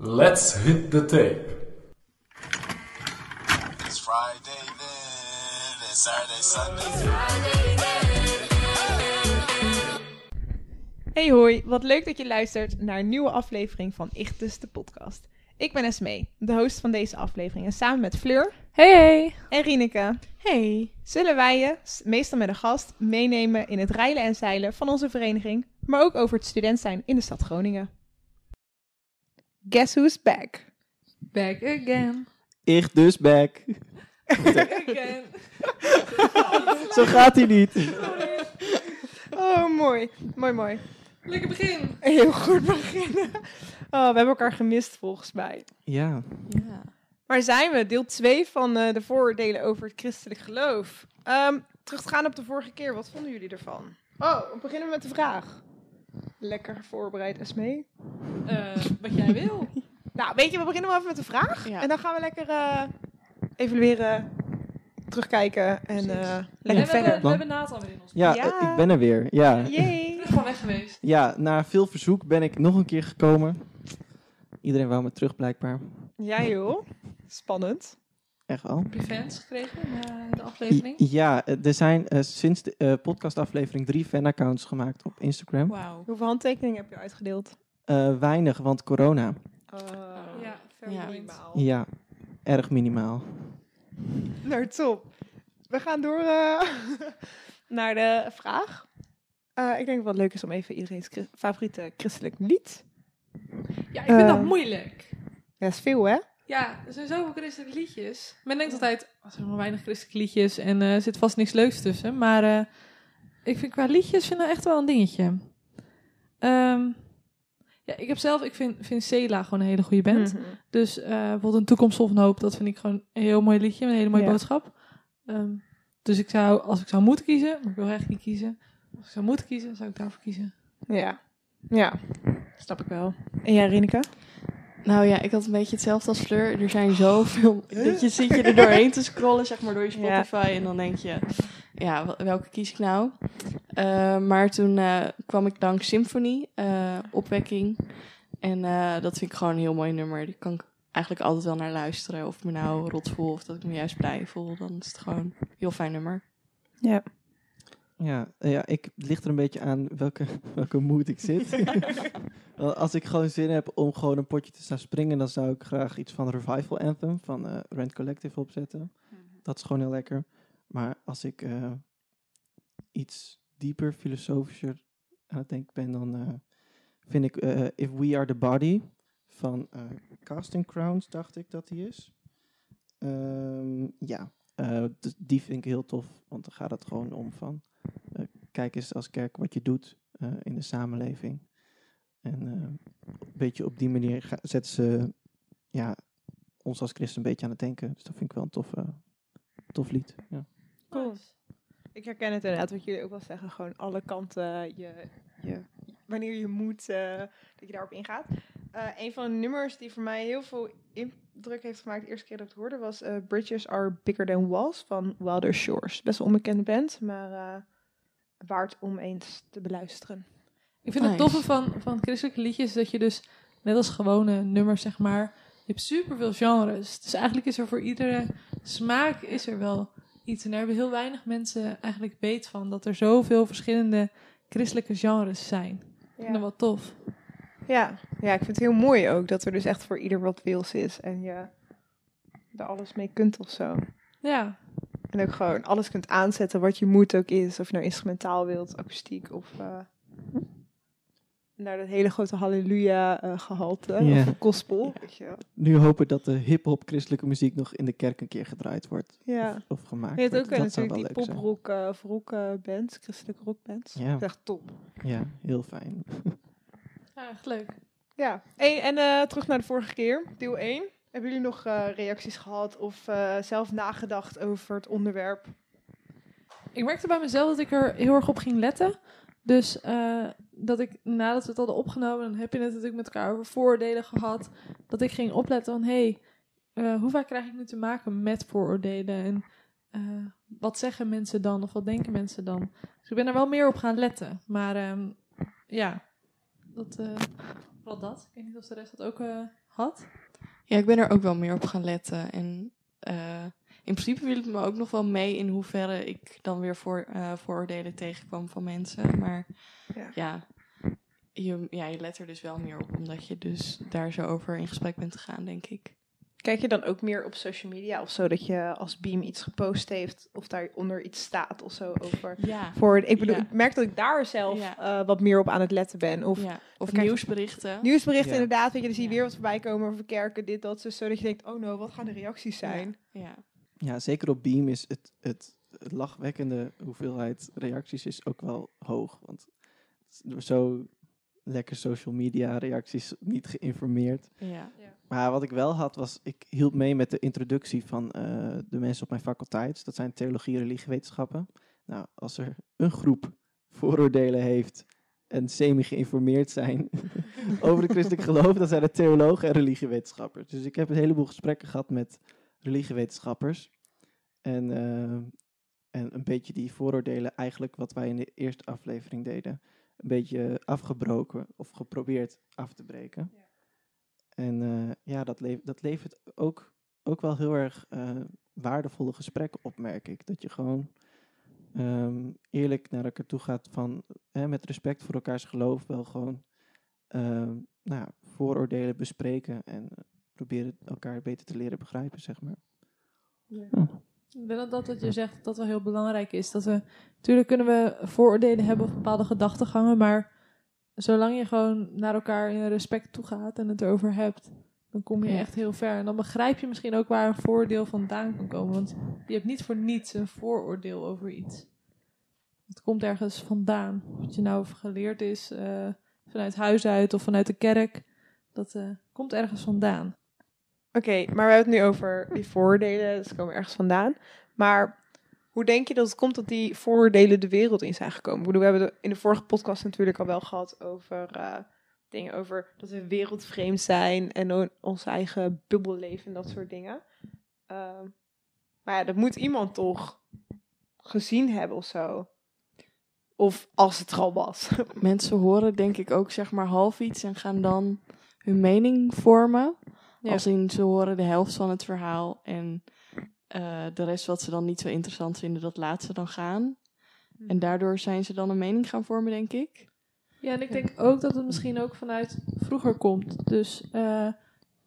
Let's hit the tape. It's Friday then, it's Saturday, Sunday. Hey hoi, wat leuk dat je luistert naar een nieuwe aflevering van Ichtus de podcast. Ik ben Esmee, de host van deze aflevering en samen met Fleur Hey, hey. en Rieneke Hey. zullen wij je, s- meestal met een gast, meenemen in het reilen en zeilen van onze vereniging, maar ook over het student zijn in de stad Groningen. Guess who's back? Back again. Ik dus back. again. Zo gaat hij niet. Oh, mooi. Mooi, mooi. Lekker begin. Heel goed beginnen. Oh, we hebben elkaar gemist volgens mij. Ja. Ja. Waar zijn we? Deel 2 van eh, de vooroordelen over het christelijk geloof. Ehm, terug te gaan op de vorige keer, wat vonden jullie ervan? Oh, we beginnen met de vraag. Lekker voorbereid, Esmee. Eh, wat jij wil. Nou, weet je, we beginnen wel even met de vraag. Ja. En dan gaan we lekker eh, evalueren, terugkijken en eh, lekker we, verder. hebben, we hebben Nathan weer in ons. Ja, Ja. ik ben er weer. Ja. Yay. Ik ben gewoon weg geweest. ja, na veel verzoek ben ik nog een keer gekomen. Iedereen wou me terug blijkbaar. Ja joh, spannend. Echt wel. Heb je fans gekregen in eh, de aflevering? Ja, eh, er zijn eh, sinds de eh, podcastaflevering drie fanaccounts gemaakt op Instagram. Wauw. Hoeveel handtekeningen heb je uitgedeeld? Eh, weinig, want corona. Ja, fair ja. point. minimaal. Ja, erg minimaal. Nou, top. We gaan door eh, naar de vraag. Eh, ik denk dat het wel leuk is om even iedereen's favoriete christelijk lied. Ja, ik vind dat moeilijk. Ja, is veel hè? Ja, er zijn zoveel christelijke liedjes. Men denkt altijd, oh, er zijn maar weinig christelijke liedjes en eh, er zit vast niks leuks tussen. Maar eh, ik vind qua liedjes vind ik echt wel een dingetje. Ehm, ja, ik heb zelf, ik vind, vind Sela gewoon een hele goede band. Mhm. Dus eh, bijvoorbeeld een toekomst vol van hoop, dat vind ik gewoon een heel mooi liedje, met een hele mooie Ja. boodschap. Ehm, dus ik zou, als ik zou moeten kiezen, maar ik wil echt niet kiezen. Als ik zou moeten kiezen, zou ik daarvoor kiezen. Ja. Ja, snap ik wel. En jij, Rineke? Nou ja, ik had een beetje hetzelfde als Fleur. Er zijn zoveel. dat je zit je er doorheen te scrollen, zeg maar, door je Ja. Spotify. En dan denk je, ja, wel- welke kies ik nou? Eh, maar toen eh, kwam ik langs Symphony, eh, Opwekking. En dat vind ik gewoon een heel mooi nummer. Die kan ik eigenlijk altijd wel naar luisteren. Of ik me nou rot voel of dat ik me juist blij voel. Dan is het gewoon een heel fijn nummer. Ja. Ja, eh, ja, ik het ligt er een beetje aan welke, welke mood ik zit. Als ik gewoon zin heb om gewoon een potje te staan springen, dan zou ik graag iets van Revival Anthem van eh Rent Collective opzetten. Dat is gewoon heel lekker. Maar als ik eh, iets dieper, filosofischer aan het denken ben, dan vind ik If We Are The Body van Casting Crowns, dacht ik dat die is. Ehm, ja, dus die vind ik heel tof, want dan gaat het gewoon om van kijk eens als kerk wat je doet eh, in de samenleving. En eh, een beetje op die manier zetten ze ja, ons als christen een beetje aan het denken. Dus dat vind ik wel een tof, eh, tof lied. Ja. Cool. Ik herken het inderdaad, wat jullie ook wel zeggen. Gewoon alle kanten, je, je, wanneer je moet, eh, dat je daarop ingaat. Eh, een van de nummers die voor mij heel veel indruk heeft gemaakt, de eerste keer dat ik het hoorde, was eh, Bridges Are Bigger Than Walls van Wilder Shores. Best wel een onbekende band, maar eh, waard om eens te beluisteren. Ik vind het toffe van, van christelijke liedjes is dat je dus, net als gewone nummers zeg maar, je hebt superveel genres. Dus eigenlijk is er voor iedere smaak is er wel iets. En daar hebben heel weinig mensen eigenlijk weet van, dat er zoveel verschillende christelijke genres zijn. Ik vind dat wel tof. Ja. Ja, ik vind het heel mooi ook dat er dus echt voor ieder wat wils is en je er alles mee kunt of zo. Ja, En ook gewoon alles kunt aanzetten wat je moet ook is. Of je nou instrumentaal wilt, akoestiek of eh, naar dat hele grote halleluja eh, gehalte. Ja. Of gospel. Weet je wel. Nu hopen dat de hip-hop christelijke muziek nog in de kerk een keer gedraaid wordt. Ja. Of, of gemaakt Je hebt wordt. ook eh, Dat zou natuurlijk die wel leuk zijn. poprock eh, of rock eh, bands, christelijke rockbands. Ja. Dat is echt top. Ja, heel fijn. ja echt leuk. Ja. Hey, en eh, terug naar de vorige keer, deel 1. Hebben jullie nog eh, reacties gehad of eh, zelf nagedacht over het onderwerp? Ik merkte bij mezelf dat ik er heel erg op ging letten. Dus eh, dat ik, nadat we het hadden opgenomen, dan heb je het natuurlijk met elkaar over vooroordelen gehad. Dat ik ging opletten van, hé, hey, hoe vaak krijg ik nu te maken met vooroordelen? En eh, wat zeggen mensen dan of wat denken mensen dan? Dus ik ben er wel meer op gaan letten. Maar ehm, ja, dat, dat. Ik weet niet of de rest dat ook eh, had. Ja, ik ben er ook wel meer op gaan letten. En eh, in principe viel het me ook nog wel mee in hoeverre ik dan weer voor, eh, vooroordelen tegenkwam van mensen. Maar Ja. ja, je, ja, je let er dus wel meer op, omdat je dus daar zo over in gesprek bent gegaan, denk ik. Kijk je dan ook meer op social media of zo dat je als Beam iets gepost heeft of daaronder iets staat of zo over? Ja. Voor, ik bedoel, Ja. ik merk dat ik daar zelf Ja. eh, wat meer op aan het letten ben. Of ja. Of nieuwsberichten. nieuwsberichten Ja. inderdaad, weet je, dan zie je Ja. weer wat voorbij komen over kerken, dit, dat, zo, zodat je denkt, oh no, wat gaan de reacties zijn? Ja. Ja, zeker op Beam is het, het, het lachwekkende hoeveelheid reacties is ook wel hoog. Want zo lekker social media reacties niet geïnformeerd. Ja. Maar wat ik wel had was, ik hielp mee met de introductie van eh, de mensen op mijn faculteit. Dat zijn theologie en religiewetenschappen. Nou, als er een groep vooroordelen heeft en semi-geïnformeerd zijn over het christelijk geloof, dan zijn het theologen en religiewetenschappers. Dus ik heb een heleboel gesprekken gehad met religiewetenschappers. En, eh, en een beetje die vooroordelen, eigenlijk wat wij in de eerste aflevering deden, een beetje afgebroken of geprobeerd af te breken. En eh, ja, dat, leef, dat levert ook, ook wel heel erg eh, waardevolle gesprekken op, merk ik. Dat je gewoon ehm, eerlijk naar elkaar toe gaat van, hè, met respect voor elkaars geloof, wel gewoon ehm, nou, ja, vooroordelen bespreken en proberen elkaar beter te leren begrijpen, zeg maar. Ik denk dat dat wat je zegt, dat wel heel belangrijk is. Dat we, natuurlijk kunnen we vooroordelen hebben of bepaalde gedachtegangen, maar zolang je gewoon naar elkaar in respect toe gaat en het erover hebt, dan kom je echt heel ver. En dan begrijp je misschien ook waar een vooroordeel vandaan kan komen. Want je hebt niet voor niets een vooroordeel over iets. Het komt ergens vandaan. Wat je nou geleerd is eh, vanuit huis uit of vanuit de kerk, dat eh, komt ergens vandaan. Oké, maar we hebben het nu over die vooroordelen, dus ze komen ergens vandaan. Maar hoe denk je dat het komt dat die vooroordelen de wereld in zijn gekomen? We hebben in de vorige podcast natuurlijk al wel gehad over eh, dingen over dat we wereldvreemd zijn en o- onze eigen bubbel leven en dat soort dingen. Ehm, maar ja, dat moet iemand toch gezien hebben of zo. Of als het er al was. Mensen horen denk ik ook zeg maar half iets en gaan dan hun mening vormen. Ja. Als in ze horen de helft van het verhaal en eh, de rest wat ze dan niet zo interessant vinden, dat laten ze dan gaan. En daardoor zijn ze dan een mening gaan vormen, denk ik. Ja, en ik denk ook dat het misschien ook vanuit vroeger komt. Dus eh,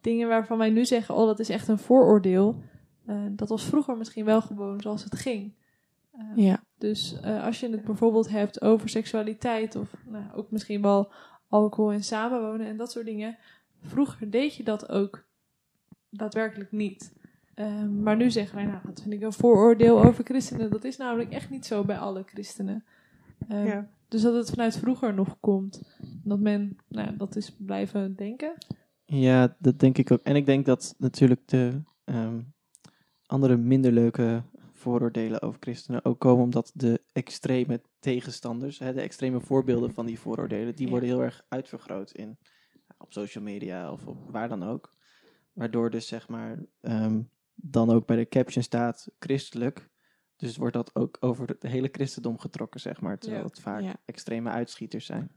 dingen waarvan wij nu zeggen, oh, dat is echt een vooroordeel. eh, dat was vroeger misschien wel gewoon zoals het ging. Ja. Dus als je het bijvoorbeeld hebt over seksualiteit of nou, ook misschien wel alcohol en samenwonen en dat soort dingen. Vroeger deed je dat ook daadwerkelijk niet. Eh, maar nu zeggen wij, nou, dat vind ik een vooroordeel over christenen. Dat is namelijk echt niet zo bij alle christenen. Eh, Ja. Dus dat het vanuit vroeger nog komt. Dat men, nou, dat is blijven denken. Ja, dat denk ik ook. En ik denk dat natuurlijk de ehm, andere minder leuke vooroordelen over christenen ook komen omdat de extreme tegenstanders, hè, de extreme voorbeelden van die vooroordelen, die Ja. worden heel erg uitvergroot in, op social media of op waar dan ook. Waardoor dus zeg maar ehm, dan ook bij de caption staat christelijk. Dus wordt dat ook over het hele christendom getrokken, zeg maar. Terwijl Ja. het vaak Ja. extreme uitschieters zijn.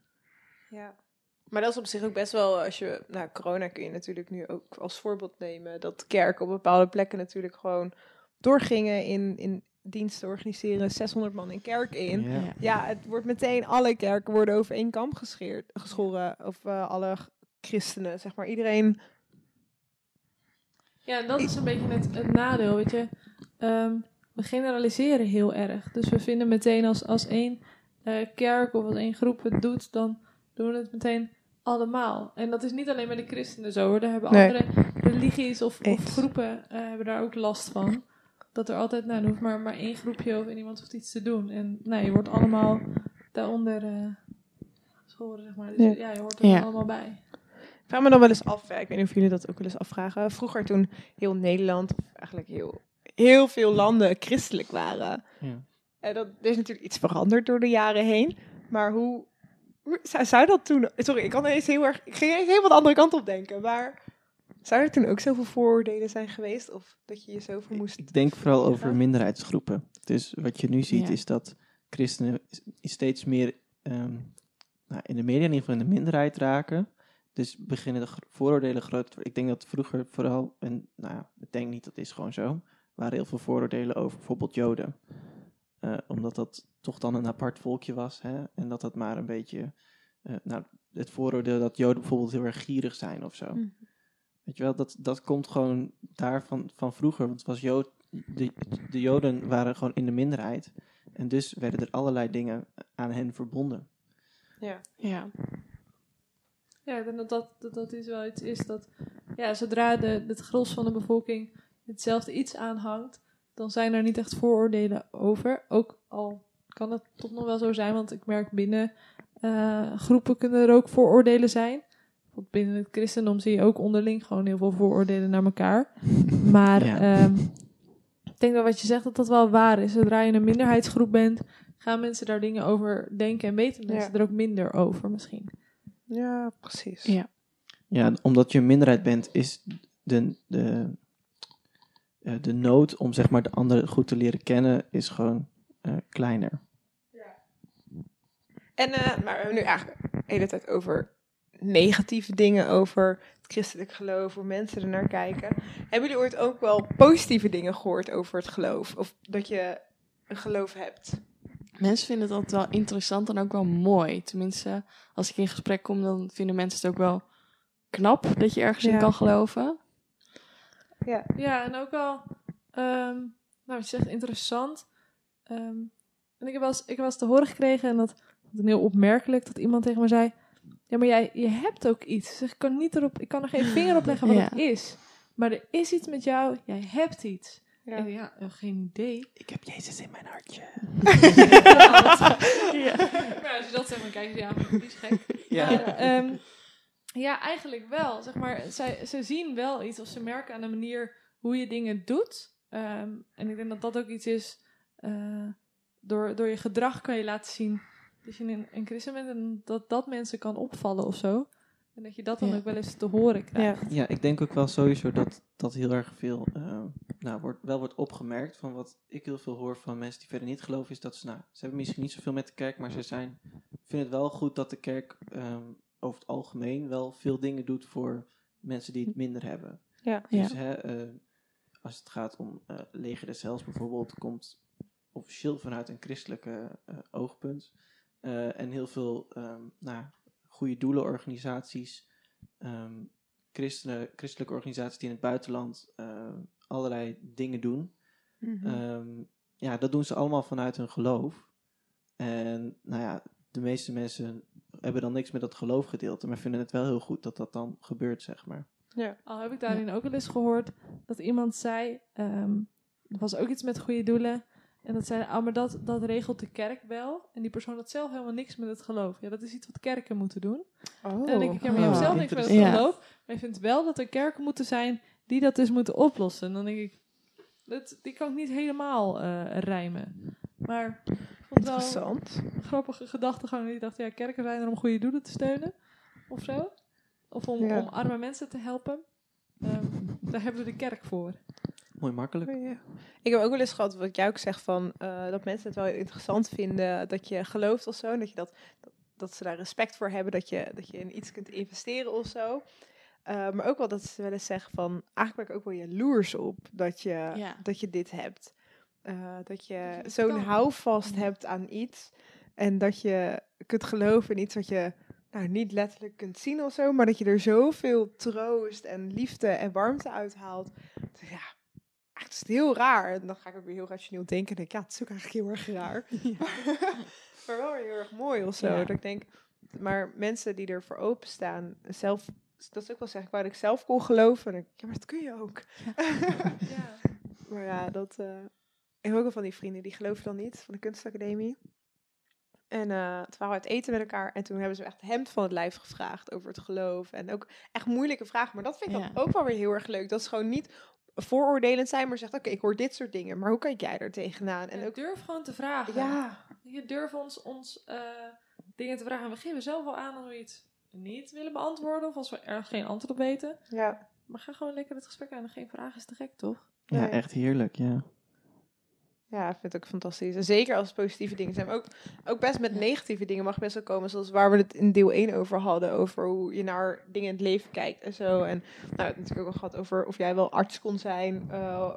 Ja. Maar dat is op zich ook best wel, als je, nou, corona kun je natuurlijk nu ook als voorbeeld nemen, dat kerken op bepaalde plekken natuurlijk gewoon doorgingen in, in diensten organiseren, 600 man in kerk in. Ja. Ja. Ja, het wordt meteen, alle kerken worden over één kam gescheerd, geschoren, of eh, alle christenen, zeg maar. Iedereen, Ja, en dat is een beetje het, het nadeel, weet je. Ehm, we generaliseren heel erg. Dus we vinden meteen als, als één eh, kerk of als één groep het doet, dan doen we het meteen allemaal. En dat is niet alleen bij de christenen zo hoor. Daar hebben Nee. andere religies of, groepen eh, hebben daar ook last van. Dat er altijd, nou, er hoeft maar, maar één groepje of iemand hoeft iets te doen. En nou, je wordt allemaal daaronder eh geschoren, zeg maar. Dus Ja. ja, je hoort er Ja. allemaal bij. Ik vraag me dan wel eens af, ik weet niet of jullie dat ook wel eens afvragen. Vroeger toen heel Nederland, of eigenlijk heel, heel veel landen christelijk waren. Ja. En dat, er is natuurlijk iets veranderd door de jaren heen. Maar hoe, hoe zou, zou dat toen... Sorry, ik kan ineens heel erg... Ik ging ineens helemaal de andere kant op denken. Maar zou er toen ook zoveel vooroordelen zijn geweest? Of dat je je zoveel moest... Ik denk vooral over minderheidsgroepen. Dus wat je nu ziet Ja. is dat christenen steeds meer ehm, nou, in de media in ieder geval in de minderheid raken. Dus beginnen de vooroordelen groter te worden. Ik denk dat vroeger vooral, en nou ja, ik denk niet, dat is gewoon zo, waren heel veel vooroordelen over bijvoorbeeld Joden. Eh, omdat dat toch dan een apart volkje was. Hè? En dat dat maar een beetje, eh, nou, het vooroordeel dat Joden bijvoorbeeld heel erg gierig zijn of zo. Mhm. Weet je wel, dat, dat komt gewoon daarvan van vroeger. Want het was Jood, de, de Joden waren gewoon in de minderheid. En dus werden er allerlei dingen aan hen verbonden. Ja. Ja. Ja, ik denk dat dat, dat dat iets wel iets is dat, ja, zodra de, het gros van de bevolking hetzelfde iets aanhangt, dan zijn er niet echt vooroordelen over. Ook al kan het toch nog wel zo zijn, want ik merk binnen eh, groepen kunnen er ook vooroordelen zijn. Want binnen het christendom zie je ook onderling gewoon heel veel vooroordelen naar elkaar. Maar Ja. ehm, ik denk dat wat je zegt, dat dat wel waar is. Zodra je een minderheidsgroep bent, gaan mensen daar dingen over denken en weten mensen Ja. er ook minder over misschien. Ja, precies. Ja. Ja, omdat je een minderheid bent, is de, de, eh, de nood om zeg maar de ander goed te leren kennen, is gewoon eh, kleiner. En, eh, maar we hebben nu eigenlijk de hele tijd over negatieve dingen over het christelijk geloof, hoe mensen er naar kijken. Hebben jullie ooit ook wel positieve dingen gehoord over het geloof? Of dat je een geloof hebt? Mensen vinden het altijd wel interessant en ook wel mooi. Tenminste, als ik in gesprek kom, dan vinden mensen het ook wel knap dat je ergens in kan geloven. Ja. Ja, en ook wel, ehm, nou, je zegt, interessant. Ehm, en ik heb, wel eens, ik heb wel eens te horen gekregen, en dat ik heel opmerkelijk, dat iemand tegen me zei: Ja, maar jij je hebt ook iets. Zeg, ik, kan niet erop, ik kan er geen vinger op leggen wat Ja. het is. Maar er is iets met jou, jij hebt iets. Ja. En ja, eh, geen idee. Ik heb Jezus in mijn hartje. Ja. Maar als je dat zegt, dan kijk je, ja, die is gek. Ja. Maar, ehm, ja, eigenlijk wel. Zeg maar, zij, ze zien wel iets of ze merken aan de manier hoe je dingen doet. Ehm, en ik denk dat dat ook iets is. eh, door, door je gedrag kan je laten zien dat je een, een christen bent en dat dat mensen kan opvallen of zo. En dat je dat dan Ja. ook wel eens te horen krijgt. Ja. Ja, ik denk ook wel sowieso dat dat heel erg veel, eh, nou, wordt, wel wordt opgemerkt van wat ik heel veel hoor van mensen die verder niet geloven, is dat ze, nou, ze hebben misschien niet zoveel met de kerk, maar ze zijn, vinden het wel goed dat de kerk ehm, over het algemeen wel veel dingen doet voor mensen die het minder hebben. Ja. Ja. Dus hè, eh, als het gaat om eh leger des Heils bijvoorbeeld, komt officieel vanuit een christelijke eh, oogpunt. Eh, en heel veel ehm, nou, goede doelenorganisaties, ehm, christenen, christelijke organisaties die in het buitenland eh, allerlei dingen doen. Mhm. Ehm, ja, dat doen ze allemaal vanuit hun geloof. En nou ja, de meeste mensen hebben dan niks met dat geloofgedeelte, maar vinden het wel heel goed dat dat dan gebeurt, zeg maar. ja. Al heb ik daarin ook wel eens gehoord dat iemand zei, ehm er was ook iets met goede doelen. En dat zei, ah, maar dat, dat regelt de kerk wel. En die persoon had zelf helemaal niks met het geloof. Ja, dat is iets wat kerken moeten doen. Oh. En dan denk ik, ja, maar je hebt zelf niks met het geloof. Maar je vindt wel dat er kerken moeten zijn die dat dus moeten oplossen. En dan denk ik, dat, die kan ik niet helemaal eh rijmen. Maar ik vond het wel Interessant. een grappige gedachtegang. Ik dacht, ja, kerken zijn er om goede doelen te steunen. Of zo. Of om, Ja. om arme mensen te helpen. Ehm, daar hebben we de kerk voor. Mooi makkelijk. Ja. Ik heb ook wel eens gehad, wat jij ook zegt, van, eh, dat mensen het wel interessant vinden dat je gelooft of zo. En dat, je dat, dat, dat ze daar respect voor hebben, dat je, dat je in iets kunt investeren of zo. Eh, maar ook wel dat ze wel eens zeggen van, eigenlijk ben ik ook wel jaloers op dat je, Ja. dat je dit hebt. Eh, dat je zo'n kan. houvast Ja. hebt aan iets. En dat je kunt geloven in iets wat je nou, niet letterlijk kunt zien of zo. Maar dat je er zoveel troost en liefde en warmte uithaalt. Dus ja, echt is het heel raar. En dan ga ik ook weer heel rationeel denken. En denk ik, ja, het is ook eigenlijk heel erg raar. maar wel weer heel erg mooi of zo. Ja. Dat ik denk, maar mensen die ervoor openstaan, zelf, dat is ook wel zeggen, ik dat ik zelf kon geloven. En ik, ja, maar dat kun je ook. Ja. Maar ja, dat. eh ik heb ook wel van die vrienden die geloven dan niet van de kunstacademie. En eh toen waren we uit eten met elkaar en toen hebben ze me echt hemd van het lijf gevraagd over het geloof. En ook echt moeilijke vragen. Maar dat vind ik Ja. dan ook wel weer heel erg leuk. Dat ze gewoon niet vooroordelend zijn, maar zegt: Oké, ik hoor dit soort dingen, maar hoe kijk jij er tegenaan? En ook. durf gewoon te vragen. Ja, Je durft ons, ons eh, dingen te vragen. En we geven zelf wel aan als we iets niet willen beantwoorden. Of als we er geen antwoord op weten. ja, Maar ga gewoon lekker het gesprek aan. En geen vraag is te gek, toch? Ja, Nee. echt heerlijk, ja. Ja, ik vind het ook fantastisch. En zeker als het positieve dingen zijn. Maar ook, ook best met negatieve dingen mag best wel komen. Zoals waar we het in deel 1 over hadden. Over hoe je naar dingen in het leven kijkt en zo. En nou, we hebben het natuurlijk ook al gehad over of jij wel arts kon zijn eh,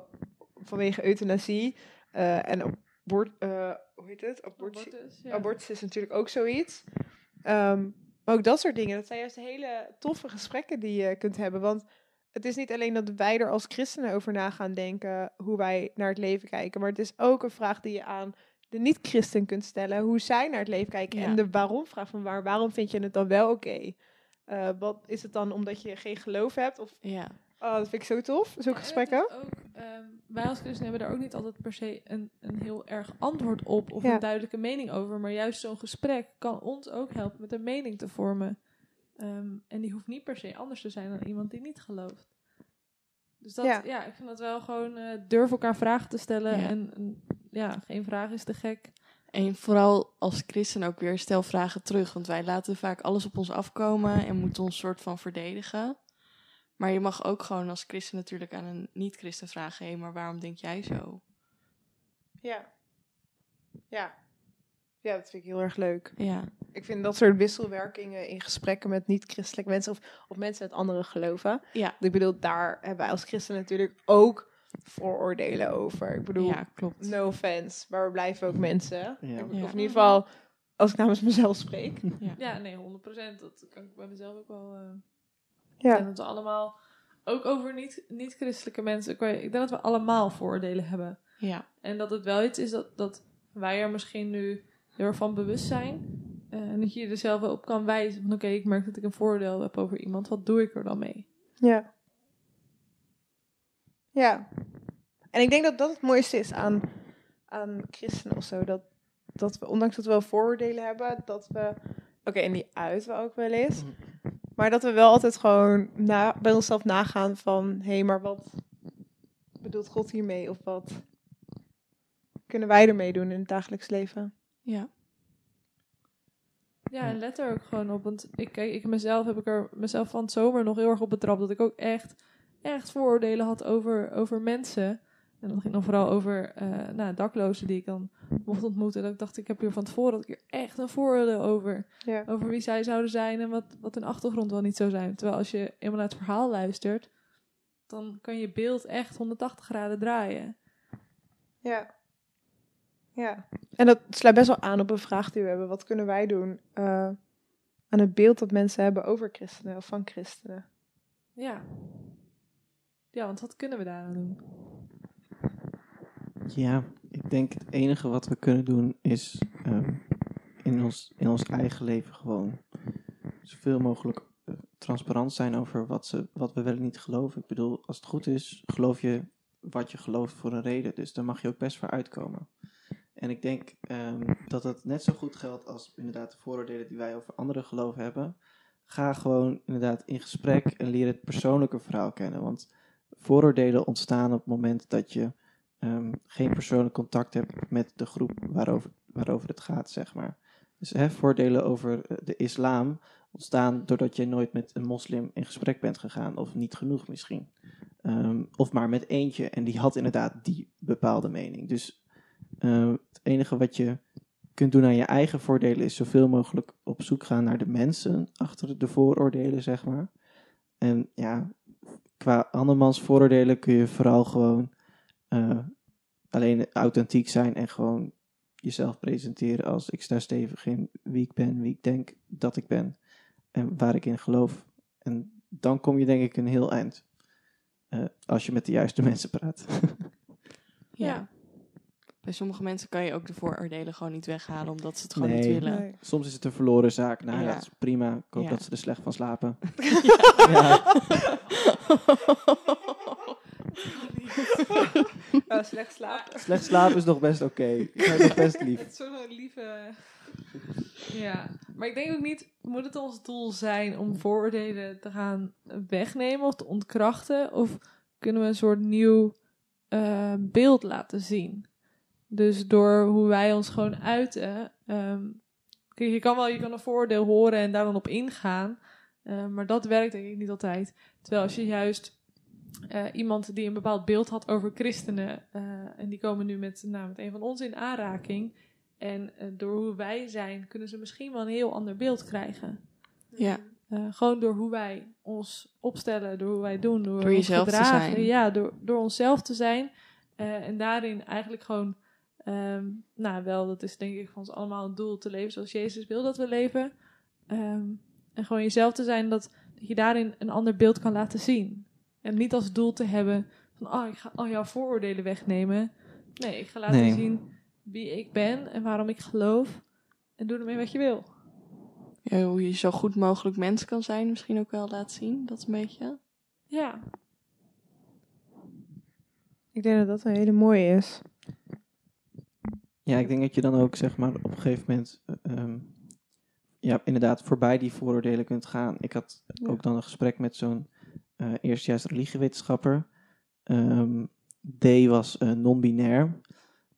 vanwege euthanasie. Eh, en abort, eh, hoe heet het? Abortie. Abortus, ja. Abortus is natuurlijk ook zoiets. Ehm, maar ook dat soort dingen, dat zijn juist hele toffe gesprekken die je kunt hebben. Want het is niet alleen dat wij er als christenen over na gaan denken hoe wij naar het leven kijken. Maar het is ook een vraag die je aan de niet-christen kunt stellen. Hoe zij naar het leven kijken. Ja. En de waarom-vraag van waar, waarom vind je het dan wel oké? Eh, wat is het dan omdat je geen geloof hebt? Of, Ja. oh, dat vind ik zo tof, zulke gesprekken. ook, ehm, wij als christenen hebben daar ook niet altijd per se een, een heel erg antwoord op of Ja. een duidelijke mening over. Maar juist zo'n gesprek kan ons ook helpen met een mening te vormen. Ehm, en die hoeft niet per se anders te zijn dan iemand die niet gelooft. Dus dat, Ja. ja, ik vind dat wel gewoon eh, durf elkaar vragen te stellen. Ja. En, en ja, geen vraag is te gek. En vooral als christen ook weer stel vragen terug. Want wij laten vaak alles op ons afkomen en moeten ons soort van verdedigen. Maar je mag ook gewoon als christen natuurlijk aan een niet-christen vragen... hé, maar waarom denk jij zo? Ja. Ja. Ja, dat vind ik heel erg leuk. Ja, Ik vind dat soort wisselwerkingen in gesprekken met niet-christelijke mensen of, of mensen met andere geloven. ja, Ik bedoel, daar hebben wij als christen natuurlijk ook vooroordelen over. Ik bedoel, ja klopt. no offense, maar we blijven ook mensen. Ja. Ik- Of Ja. in ieder geval, als ik namens mezelf spreek. Ja, nee, 100%. Dat kan ik bij mezelf ook wel. eh Ja. En dat we allemaal, ook over niet- niet-christelijke mensen, ik denk dat we allemaal vooroordelen hebben. Ja, En dat het wel iets is dat, dat wij er misschien nu heel erg van bewust zijn. Eh, en dat je er zelf wel op kan wijzen van oké, ik merk dat ik een voordeel heb over iemand. Wat doe ik er dan mee? Ja. Ja. En ik denk dat dat het mooiste is aan, aan christenen of zo. Dat, dat we, ondanks dat we wel vooroordelen hebben, dat we... Oké, en die uiten we ook wel eens. Maar dat we wel altijd gewoon na, bij onszelf nagaan van... Hé, hey, maar wat bedoelt God hiermee? Of wat kunnen wij ermee doen in het dagelijks leven? ja, Ja, en let er ook gewoon op. Want ik, kijk, ik mezelf heb ik er mezelf van het zomer nog heel erg op betrapt. Dat ik ook echt, echt vooroordelen had over, over mensen. En dat ging dan vooral over eh nou, daklozen die ik dan mocht ontmoeten. Dat ik dacht, ik heb hier van tevoren had ik hier echt een vooroordeel over. Ja. Over wie zij zouden zijn en wat, wat hun achtergrond wel niet zou zijn. Terwijl als je eenmaal naar het verhaal luistert, dan kan je beeld echt 180 graden draaien. Ja. Ja. En dat sluit best wel aan op een vraag die we hebben. Wat kunnen wij doen eh, aan het beeld dat mensen hebben over christenen of van christenen? Ja. Ja, want wat kunnen we daar aan doen? Ja, ik denk het enige wat we kunnen doen is ehm, in, ons, in ons eigen leven gewoon zoveel mogelijk eh, transparant zijn over wat, ze, wat we wel en niet geloven. Ik bedoel, als het goed is, geloof je wat je gelooft voor een reden. Dus daar mag je ook best voor uitkomen. En ik denk ehm, dat dat net zo goed geldt als inderdaad de vooroordelen die wij over andere geloven hebben. Ga gewoon inderdaad in gesprek en leer het persoonlijke verhaal kennen. Want vooroordelen ontstaan op het moment dat je ehm, geen persoonlijk contact hebt met de groep waarover, waarover het gaat, zeg maar. Dus hè, voordelen over eh, de islam ontstaan doordat je nooit met een moslim in gesprek bent gegaan, of niet genoeg misschien. Ehm, of maar met eentje, en die had inderdaad die bepaalde mening. Dus ehm, het enige wat je kunt doen aan je eigen voordelen is zoveel mogelijk op zoek gaan naar de mensen achter de vooroordelen, zeg maar. En ja, qua andermans vooroordelen kun je vooral gewoon eh, alleen authentiek zijn en gewoon jezelf presenteren als ik sta stevig in wie ik ben, wie ik denk dat ik ben en waar ik in geloof. En dan kom je denk ik een heel eind. Eh, als je met de juiste mensen praat. ja. Bij sommige mensen kan je ook de vooroordelen gewoon niet weghalen, omdat ze het gewoon Nee. niet willen. Soms is het een verloren zaak. Nou, Ja. dat is prima. Ik hoop Ja. dat ze er slecht van slapen. Ja. Oh, slecht slapen. Slecht slapen is nog best oké. Ik vind het nog best lief. Het is zo'n lieve... Ja, maar ik denk ook niet... Moet het ons doel zijn om vooroordelen te gaan wegnemen of te ontkrachten? Of kunnen we een soort nieuw eh, beeld laten zien? Dus door hoe wij ons gewoon uiten... ehm, kijk, je kan wel je kan een vooroordeel horen en daar dan op ingaan... eh, maar dat werkt denk ik niet altijd. Terwijl als je juist eh, iemand die een bepaald beeld had over christenen. eh, en die komen nu met, nou, met een van ons in aanraking. En door hoe wij zijn, kunnen ze misschien wel een heel ander beeld krijgen. Ja. Gewoon door hoe wij ons opstellen, door hoe wij doen, door, Door ons jezelf te gedragen. zijn. Ja, door, door onszelf te zijn. En daarin eigenlijk gewoon, ehm, nou wel, dat is denk ik van ons allemaal een doel te leven zoals Jezus wil dat we leven. Ehm, en gewoon jezelf te zijn, dat, dat je daarin een ander beeld kan laten zien. En niet als doel te hebben van, oh, ik ga al jouw vooroordelen wegnemen. Nee, ik ga laten Nee. zien wie ik ben en waarom ik geloof. En doe ermee wat je wil. Ja, hoe je zo goed mogelijk mens kan zijn, misschien ook wel laat zien. Dat is een beetje. Ja, Ik denk dat dat een hele mooie is. Ja, ik denk dat je dan ook zeg maar op een gegeven moment, eh, ehm, ja, inderdaad voorbij die vooroordelen kunt gaan. Ik had ook dan een gesprek met zo'n eh eerstejaars religiewetenschapper. Ehm, D was eh, non-binair.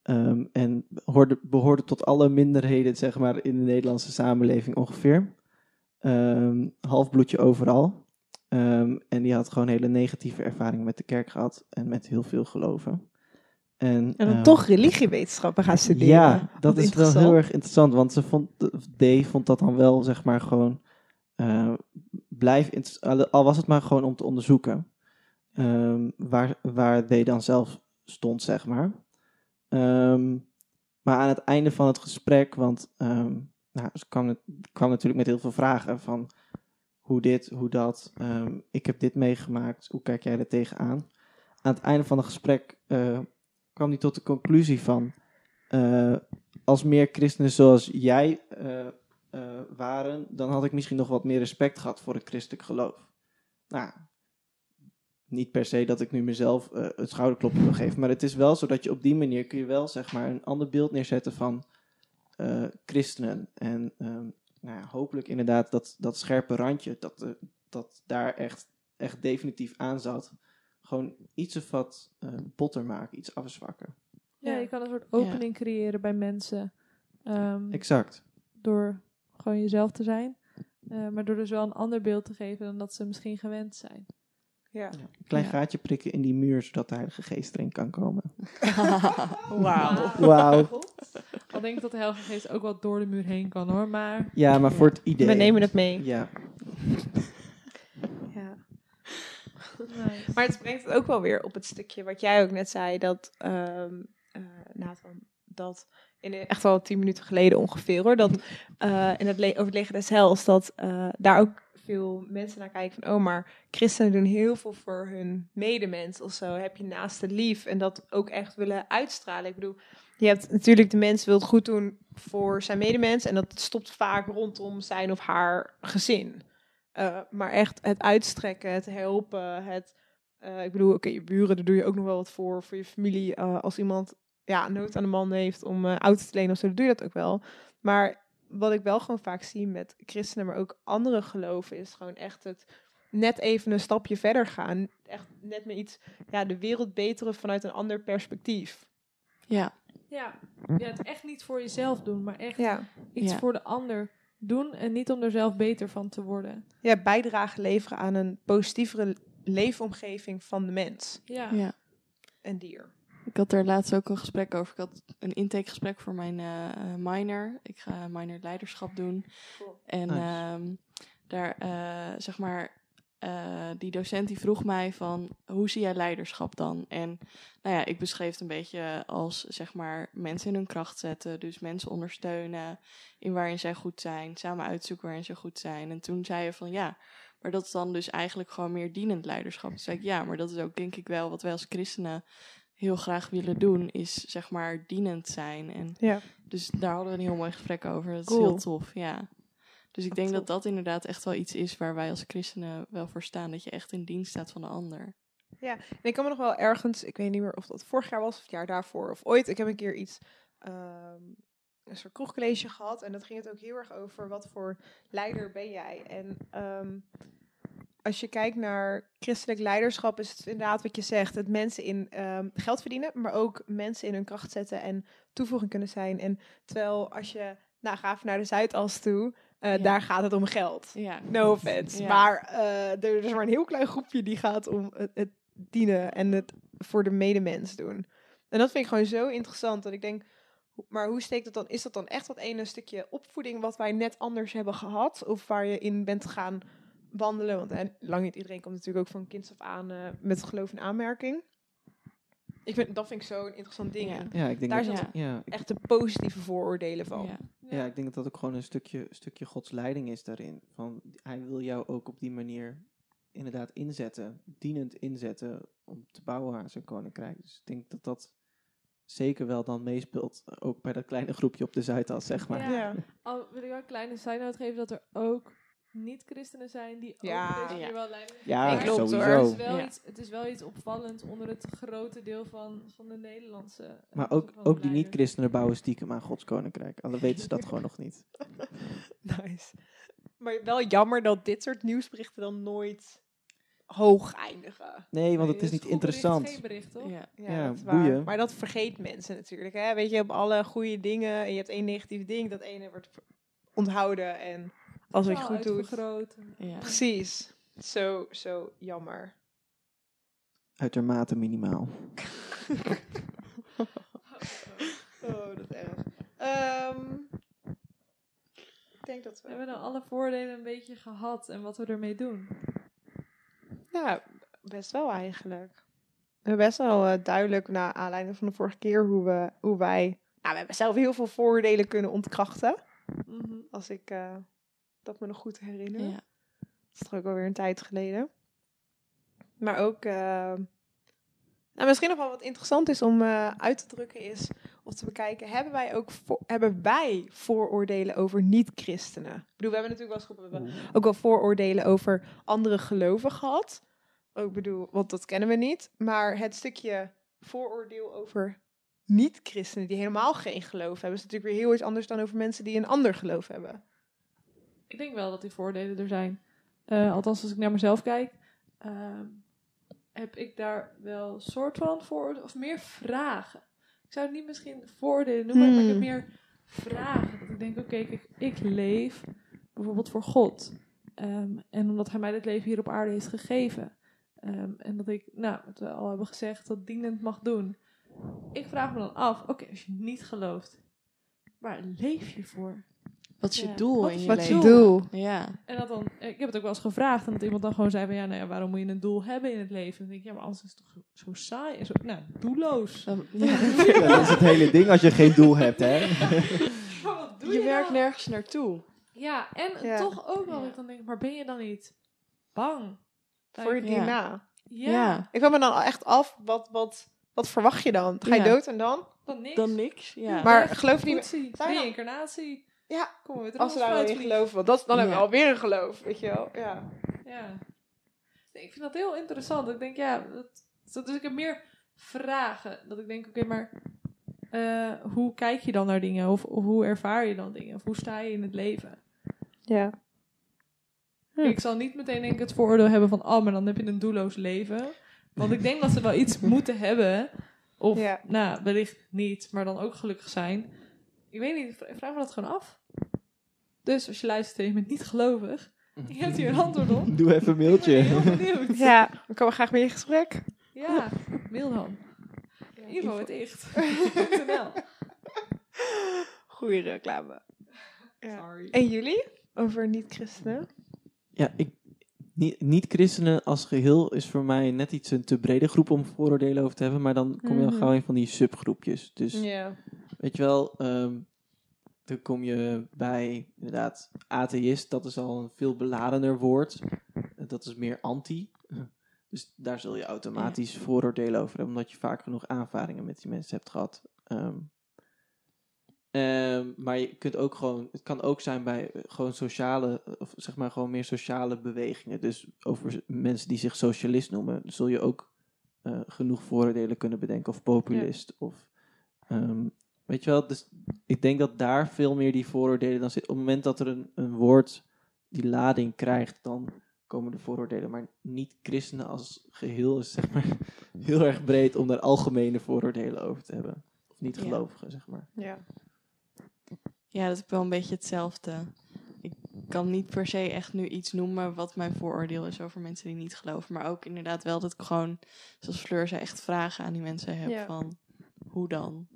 Ehm, en hoorde, behoorde tot alle minderheden, zeg maar, in de Nederlandse samenleving ongeveer. Ehm halfbloedje overal. En die had gewoon hele negatieve ervaringen met de kerk gehad en met heel veel geloven. En, En dan ehm, toch religiewetenschappen gaan studeren. ja, dat is wel heel erg interessant, want ze vond, D vond dat dan wel, zeg maar, gewoon eh, blijf, al was het maar gewoon om te onderzoeken ehm, waar, waar D dan zelf stond, zeg maar. Ehm, maar aan het einde van het gesprek, want ehm, nou, ze kwam, kwam natuurlijk met heel veel vragen van hoe dit, hoe dat, ik heb dit meegemaakt, hoe kijk jij er tegenaan? Aan het einde van het gesprek eh, kwam hij tot de conclusie van, eh, als meer christenen zoals jij eh, eh, waren, dan had ik misschien nog wat meer respect gehad voor het christelijk geloof. Nou, niet per se dat ik nu mezelf het schouderklopje wil geven, maar het is wel zo dat je op die manier kun je wel zeg maar een ander beeld neerzetten van christenen. En ehm, nou ja, hopelijk inderdaad dat, dat scherpe randje, dat, dat daar echt, echt definitief aan zat, gewoon iets of wat eh, botter maken, iets afzwakken. Ja, Ja. je kan een soort opening creëren bij mensen. ehm, Exact. door gewoon jezelf te zijn. Eh, maar door dus wel een ander beeld te geven dan dat ze misschien gewend zijn. Ja. Een klein Ja. gaatje prikken in die muur, zodat de Heilige Geest erin kan komen. Wauw. Wauw. Al denk ik dat de Heilige Geest ook wel door de muur heen kan hoor. Maar Ja, maar voor het idee. We nemen het mee. Ja, Ja. Maar het brengt het ook wel weer op het stukje wat jij ook net zei, dat, ehm eh, Nathan, dat in echt al tien minuten geleden ongeveer hoor, dat eh, in het le- over het leger des hels, dat eh, daar ook veel mensen naar kijken van, oh maar christenen doen heel veel voor hun medemens of zo, heb je naaste lief en dat ook echt willen uitstralen. Ik bedoel, je hebt natuurlijk de mens wil het goed doen voor zijn medemens en dat stopt vaak rondom zijn of haar gezin. Uh, maar echt het uitstrekken, het helpen, het... Uh, ik bedoel, oké, je buren, daar doe je ook nog wel wat voor. Voor je familie, uh, als iemand ja, nood aan de man heeft om uh, auto te lenen of zo, dan doe je dat ook wel. Maar wat ik wel gewoon vaak zie met christenen, maar ook andere geloven, is gewoon echt het net even een stapje verder gaan. Echt net met iets, ja, de wereld beteren vanuit een ander perspectief. Ja. Ja, ja het echt niet voor jezelf doen, maar echt Ja, iets Ja. voor de ander doen en niet om er zelf beter van te worden. ja bijdrage leveren aan een positievere leefomgeving van de mens Ja, ja. en dier. Ik had er laatst ook een gesprek over. Ik had een intakegesprek voor mijn eh, eh, minor. Ik ga minor leiderschap doen. En Nice. ehm, daar, eh, zeg maar, eh, die docent die vroeg mij van, hoe zie jij leiderschap dan? En nou ja, ik beschreef het een beetje als, zeg maar, mensen in hun kracht zetten. Dus mensen ondersteunen in waarin zij goed zijn. Samen uitzoeken waarin ze goed zijn. En toen zei je van, ja, maar dat is dan dus eigenlijk gewoon meer dienend leiderschap. Toen zei ik, ja, maar dat is ook denk ik wel wat wij als christenen heel graag willen doen, is zeg maar dienend zijn. En Ja. dus daar hadden we een heel mooi gesprek over. Dat Cool. is heel tof, ja. Dus ik Wat denk dat dat inderdaad echt wel iets is waar wij als christenen wel voor staan. Dat je echt in dienst staat van de ander. En ik kan me nog wel ergens, ik weet niet meer of dat vorig jaar was of het jaar daarvoor of ooit. Ik heb een keer iets, ehm, een soort kroegcollege gehad. En dat ging het ook heel erg over wat voor leider ben jij. En ehm, als je kijkt naar christelijk leiderschap, is het inderdaad wat je zegt. Het mensen in ehm, geld verdienen, maar ook mensen in hun kracht zetten en toevoeging kunnen zijn. En terwijl als je, nou ga even naar de Zuidas toe, eh, Ja. daar gaat het om geld. Ja, No offense. Ja. Maar eh, er is maar een heel klein groepje die gaat om het, het dienen en het voor de medemens doen. En dat vind ik gewoon zo interessant. Dat ik denk, maar hoe steekt dat dan? Is dat dan echt dat ene stukje opvoeding wat wij net anders hebben gehad? Of waar je in bent gaan wandelen? Want en lang niet iedereen komt natuurlijk ook van kinds af aan eh, met geloof in aanmerking. Ik vind, dat vind ik zo'n interessant ding. Ja. Ja, ik denk Daar dat, ja, ik, Echt de positieve vooroordelen van. Ja. ja, ik denk dat dat ook gewoon een stukje, stukje Gods leiding is daarin. Van, hij wil jou ook op die manier inderdaad inzetten, dienend inzetten om te bouwen aan zijn koninkrijk. Dus ik denk dat dat zeker wel dan meespeelt, ook bij dat kleine groepje op de Zuidas, zeg maar. Ja. Ja. Al wil ik wel een kleine side-note geven dat er ook niet-christenen zijn die Ja. ook deze Ja. wel leiding Ja, klopt, sowieso. Het is, wel Ja. iets, het is wel iets opvallend onder het grote deel van, van de Nederlandse. eh, Maar ook, ook die niet-christenen bouwen stiekem aan Gods koninkrijk. Al weten ze dat gewoon nog niet. Nice. Maar wel jammer dat dit soort nieuwsberichten dan nooit hoog eindigen. Nee, want het is dus niet goed bericht is interessant. geen bericht, toch? Ja. Ja, Ja, dat is waar. boeien. Maar dat vergeet mensen natuurlijk. Hè? Weet je, op alle goede dingen en je hebt één negatief ding, dat ene wordt onthouden. En als het Wel goed uitvergroot. Ja. Precies. Zo, zo jammer. Uitermate minimaal. Oh, dat is erg. Ehm, ik denk dat We we... hebben dan alle voordelen een beetje gehad en wat we ermee doen. Nou, best wel eigenlijk. We hebben best wel eh, duidelijk, na aanleiding van de vorige keer, hoe, we, hoe wij... Nou, we hebben zelf heel veel voordelen kunnen ontkrachten. Mhm. Als ik eh, dat me nog goed herinner. Ja. Dat is toch ook alweer een tijd geleden. Maar ook... eh, nou, misschien nog wel wat interessant is om eh, uit te drukken is... of te bekijken, hebben wij ook hebben wij vooroordelen over niet-christenen? Ik bedoel, we hebben natuurlijk wel eens we ook wel vooroordelen over andere geloven gehad. Ook ik bedoel, want dat kennen we niet. Maar het stukje vooroordeel over niet-christenen die helemaal geen geloof hebben... is natuurlijk weer heel iets anders dan over mensen die een ander geloof hebben. Ik denk wel dat die voordelen er zijn. Eh, althans, als ik naar mezelf kijk, ehm, heb ik daar wel soort van vooroordelen of meer vragen. Ik zou het niet misschien voordelen noemen, maar ik heb Hmm. meer vragen. Dat ik denk, oké, kijk, ik leef bijvoorbeeld voor God. Ehm, en omdat hij mij dit leven hier op aarde heeft gegeven. Ehm, en dat ik, nou, wat we al hebben gezegd, dat dienend mag doen. Ik vraag me dan af, oké, als je niet gelooft, waar leef je voor? Wat is je Ja. doel Wat in is je wat leven? je doel? Ja. En dat dan, ik heb het ook wel eens gevraagd en dat iemand dan gewoon zei van ja, nou ja, waarom moet je een doel hebben in het leven? Dan denk ik, ja, maar anders is het toch zo, zo saai en zo, nou, doelloos. Dan- ja. Ja, dat is het hele ding als je geen doel hebt, hè? Maar wat doe Je je werkt dan? nergens naartoe. Ja, en Ja. toch ook wel, ik dan denk, maar ben je dan niet bang? Voor Like, die ja. na. ja, Ja. Ik vraag me dan echt af, wat, wat, wat verwacht je dan? Ga je Ja. dood en dan? dan niks. Dan niks. Ja. Maar geloof je niet je reïncarnatie. Ja, Kom we weer als we daar wel in geloven. Want dat, dan hebben we alweer een geloof, weet je wel. Ja. Ja. Nee, ik vind dat heel interessant. Ik denk, ja, dat, dat- dus ik heb meer vragen. Dat ik denk, oké, maar eh, hoe kijk je dan naar dingen? Of, of hoe ervaar je dan dingen? Of hoe sta je in het leven? Ja. Hm. Ik zal niet meteen denk ik het vooroordeel hebben van, oh, maar dan heb je een doelloos leven. Want ik denk dat ze wel iets moeten hebben. Of, Ja. nou, wellicht niet, maar dan ook gelukkig zijn. Ik weet niet, ik vraag me dat gewoon af. Dus als je luistert en je bent niet gelovig, je hebt hier een antwoord op. Doe even een Ik ben heel mailtje. benieuwd. Ja, we komen graag mee in gesprek. Ja, mail dan. Info het echt.nl. Goeie reclame. Ja. Sorry. En jullie? Over niet-christenen? Ja, ik, niet, niet-christenen als geheel is voor mij net iets een te brede groep om vooroordelen over te hebben. Maar dan kom je al Mhm. gauw in van die subgroepjes. Dus Ja. Weet je wel, ehm, dan kom je bij inderdaad atheïst. Dat is al een veel beladener woord. Dat is meer anti. Dus daar zul je automatisch vooroordelen over hebben. Omdat je vaak genoeg aanvaringen met die mensen hebt gehad. Ehm, ehm, maar je kunt ook gewoon, het kan ook zijn bij eh, gewoon sociale, of zeg maar gewoon meer sociale bewegingen. Dus over mensen die zich socialist noemen, zul je ook eh, genoeg vooroordelen kunnen bedenken. Of populist. Of, weet je wel, dus ik denk dat daar veel meer die vooroordelen dan zitten. Op het moment dat er een, een woord die lading krijgt, dan komen de vooroordelen. Maar niet christenen als geheel is zeg maar heel erg breed om daar algemene vooroordelen over te hebben. Of niet Ja. gelovigen, zeg maar. Ja. Ja, dat is wel een beetje hetzelfde. Ik kan niet per se echt nu iets noemen wat mijn vooroordeel is over mensen die niet geloven. Maar ook inderdaad wel dat ik gewoon, zoals Fleur zei, echt vragen aan die mensen heb Ja. van hoe dan?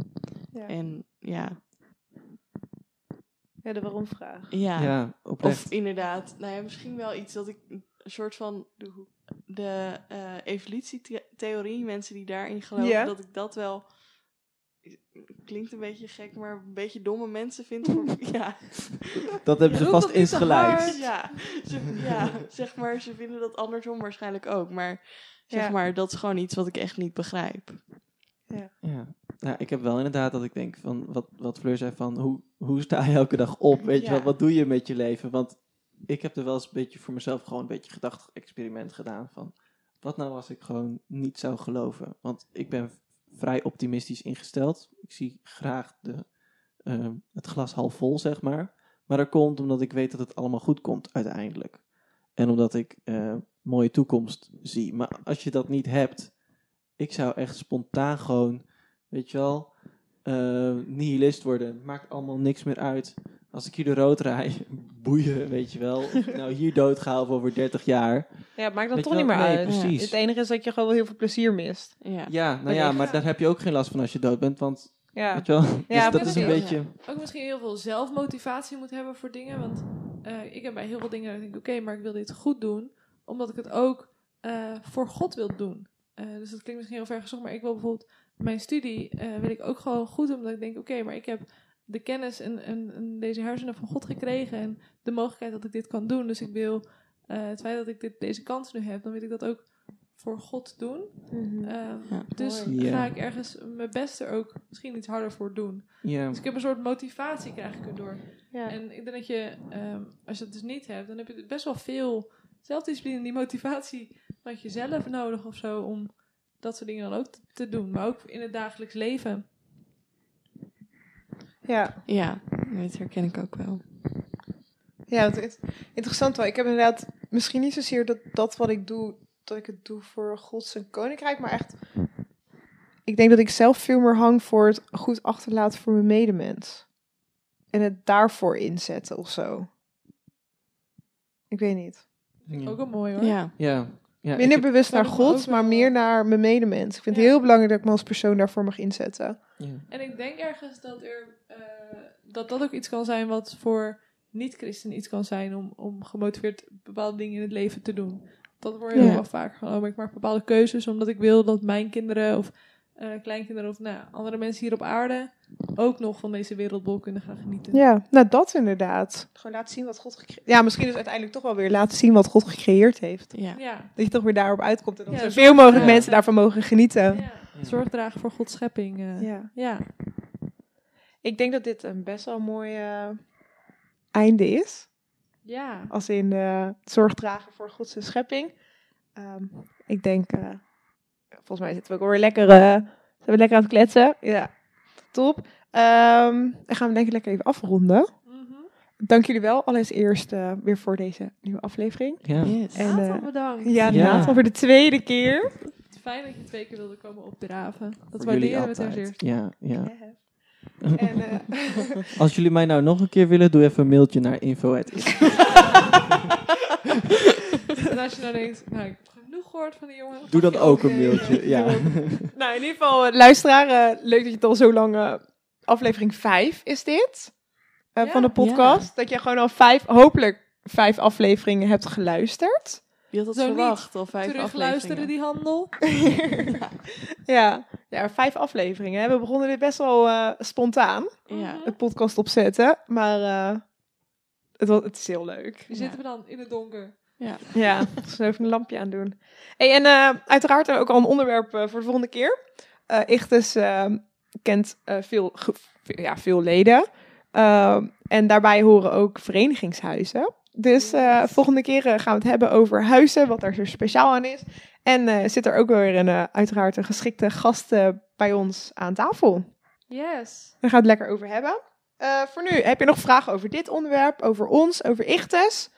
Ja, En ja, ja de waarom-vraag. ja. Ja, oprecht. Of inderdaad, nou ja, misschien wel iets dat ik een soort van de, de eh, evolutietheorie, mensen die daarin geloven, Ja. dat ik dat wel klinkt een beetje gek, maar een beetje domme mensen vind. Voor, ja. dat hebben ze vast insgelijks. hard. Ja, ze, ja, zeg maar, ze vinden dat andersom waarschijnlijk ook. Maar zeg Ja. maar, dat is gewoon iets wat ik echt niet begrijp. Ja. Ja, ik heb wel inderdaad dat ik denk van wat, wat Fleur zei van hoe, hoe sta je elke dag op? Weet je Ja. wel, wat doe je met je leven? Want ik heb er wel eens een beetje voor mezelf gewoon een beetje gedacht-experiment gedaan van wat nou als ik gewoon niet zou geloven? Want ik ben vrij optimistisch ingesteld. Ik zie graag de, ehm, het glas half vol, zeg maar. Maar dat komt omdat ik weet dat het allemaal goed komt uiteindelijk. En omdat ik eh, mooie toekomst zie. Maar als je dat niet hebt, ik zou echt spontaan gewoon, weet je wel, eh, nihilist worden. Maakt allemaal niks meer uit. Als ik hier de rood rij, boeien, weet je wel. Of nou hier dood ga of over 30 jaar. Ja, het maakt dan toch niet meer Nee, uit. precies. Het enige is dat je gewoon wel heel veel plezier mist. Ja, Ja, nou ja, maar daar heb je ook geen last van als je dood bent. Want, Ja, weet je wel, dus dat is een ook- beetje... ook misschien heel veel zelfmotivatie moet hebben voor dingen. Want eh, ik heb bij heel veel dingen dat ik denk, oké, maar ik wil dit goed doen. Omdat ik het ook eh, voor God wil doen. Eh, dus dat klinkt misschien heel ver gezocht, maar ik wil bijvoorbeeld mijn studie eh, wil ik ook gewoon goed doen. Omdat ik denk, oké, maar ik heb de kennis en, en, en deze hersenen van God gekregen. En de mogelijkheid dat ik dit kan doen. Dus ik wil eh, het feit dat ik dit, deze kans nu heb, dan wil ik dat ook voor God doen. Mhm. Ehm, Ja. dus Mooi. Ja. ga ik ergens mijn best er ook misschien iets harder voor doen. Ja, Dus ik heb een soort motivatie krijg ik erdoor. ja. En ik denk dat je, ehm, als je het dus niet hebt, dan heb je best wel veel zelfdiscipline en die motivatie vanuit jezelf nodig of zo om dat soort dingen dan ook te, te doen. Maar ook in het dagelijks leven. ja. ja, dat herken ik ook wel. Ja, het is interessant wel. Ik heb inderdaad misschien niet zozeer dat, dat wat ik doe, dat ik het doe voor Gods en Koninkrijk, maar echt, ik denk dat ik zelf veel meer hang voor het goed achterlaten voor mijn medemens. En het daarvoor inzetten of zo. Ik weet niet. ja. Ook wel mooi hoor. Ja, ja. Ja Minder bewust naar God, maar wel- meer naar mijn medemens. Ik vind het heel belangrijk dat ik me als persoon daarvoor mag inzetten. ja. En ik denk ergens dat er, eh, dat dat ook iets kan zijn wat voor niet-christenen iets kan zijn om, om gemotiveerd bepaalde dingen in het leven te doen. Dat wordt heel Ja. wel vaak genomen. Ik maak bepaalde keuzes omdat ik wil dat mijn kinderen of eh, kleinkinderen of nou, andere mensen hier op aarde ook nog van deze wereldbol kunnen gaan genieten. Ja, nou dat inderdaad. Gewoon laten zien wat God gecreëerd Ja, misschien dus uiteindelijk toch wel weer laten zien wat God gecreëerd heeft. ja. Ja. Dat je toch weer daarop uitkomt en dat Ja, zoveel mogelijk ja. mensen daarvan mogen genieten. ja. Zorg dragen voor Gods schepping. eh. Ja. ja. Ik denk dat dit een best wel mooi eh, einde is. Ja. Als in eh, zorg dragen voor Gods schepping. Ehm, ik denk, eh, volgens mij zitten we ook alweer lekker, eh, zijn we lekker aan het kletsen. Ja, top. Ehm, dan gaan we denk ik lekker even afronden. Mhm. Dank jullie wel allereerst eh, weer voor deze nieuwe aflevering. Ja. Yes. En, eh, bedankt. Ja, Ja. Nathan voor de tweede keer. Fijn dat je twee keer wilde komen opdraven. Dat Voor waarderen we ten zeerste. Ja, ja. En, eh, Als jullie mij nou nog een keer willen, doe even een mailtje naar info. En als je nou denkt, nou, ik heb genoeg gehoord van die jongen. Doe dan ook een mailtje. Ja. nou, in ieder geval, eh, luisteraar, eh, leuk dat je het al zo lang... eh, aflevering 5 is dit. eh, Ja. van de podcast. Dat je gewoon al vijf, hopelijk vijf afleveringen hebt geluisterd. Je had dat Zo verwacht, al vijf Terugluisteren afleveringen. die handel. ja. ja, vijf afleveringen. hè. We begonnen dit best wel eh, spontaan, Ja. het podcast opzetten. Maar eh, het, was, het is heel leuk. Zitten we dan in het donker. Ja, dus even een lampje aan doen. Hey, en eh, uiteraard ook al een onderwerp eh, voor de volgende keer. Eh Ichtes eh, kent veel, ja, veel leden. Eh, en daarbij horen ook verenigingshuizen. Dus volgende keer gaan we het hebben over huizen, wat er zo speciaal aan is. En zit er ook weer een, uiteraard een geschikte gast bij ons aan tafel. Yes. Daar gaan we het lekker over hebben. Voor nu, heb je nog vragen over dit onderwerp, over ons, over Ichtes?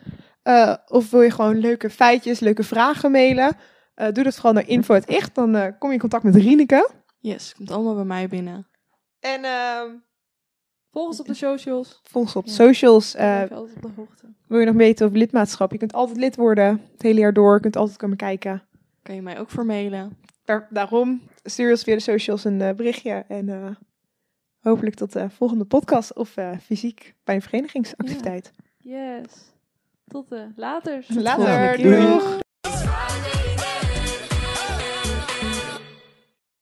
Eh, of wil je gewoon leuke feitjes, leuke vragen mailen? Eh, doe dat vooral naar info.icht, dan eh, kom je in contact met Rieneke. Yes, komt allemaal bij mij binnen. En ehm, Volg ons op de socials. Volg ons op de Ja. socials. Altijd op de hoogte. wil je nog weten over lidmaatschap? Je kunt altijd lid worden. Het hele jaar door. Je kunt altijd komen kijken. Kan je mij ook voor mailen? Daar, daarom stuur ons via de socials een berichtje. En hopelijk tot de volgende podcast. Of fysiek bij een verenigingsactiviteit. Yes. Tot de later. Later. Doeg.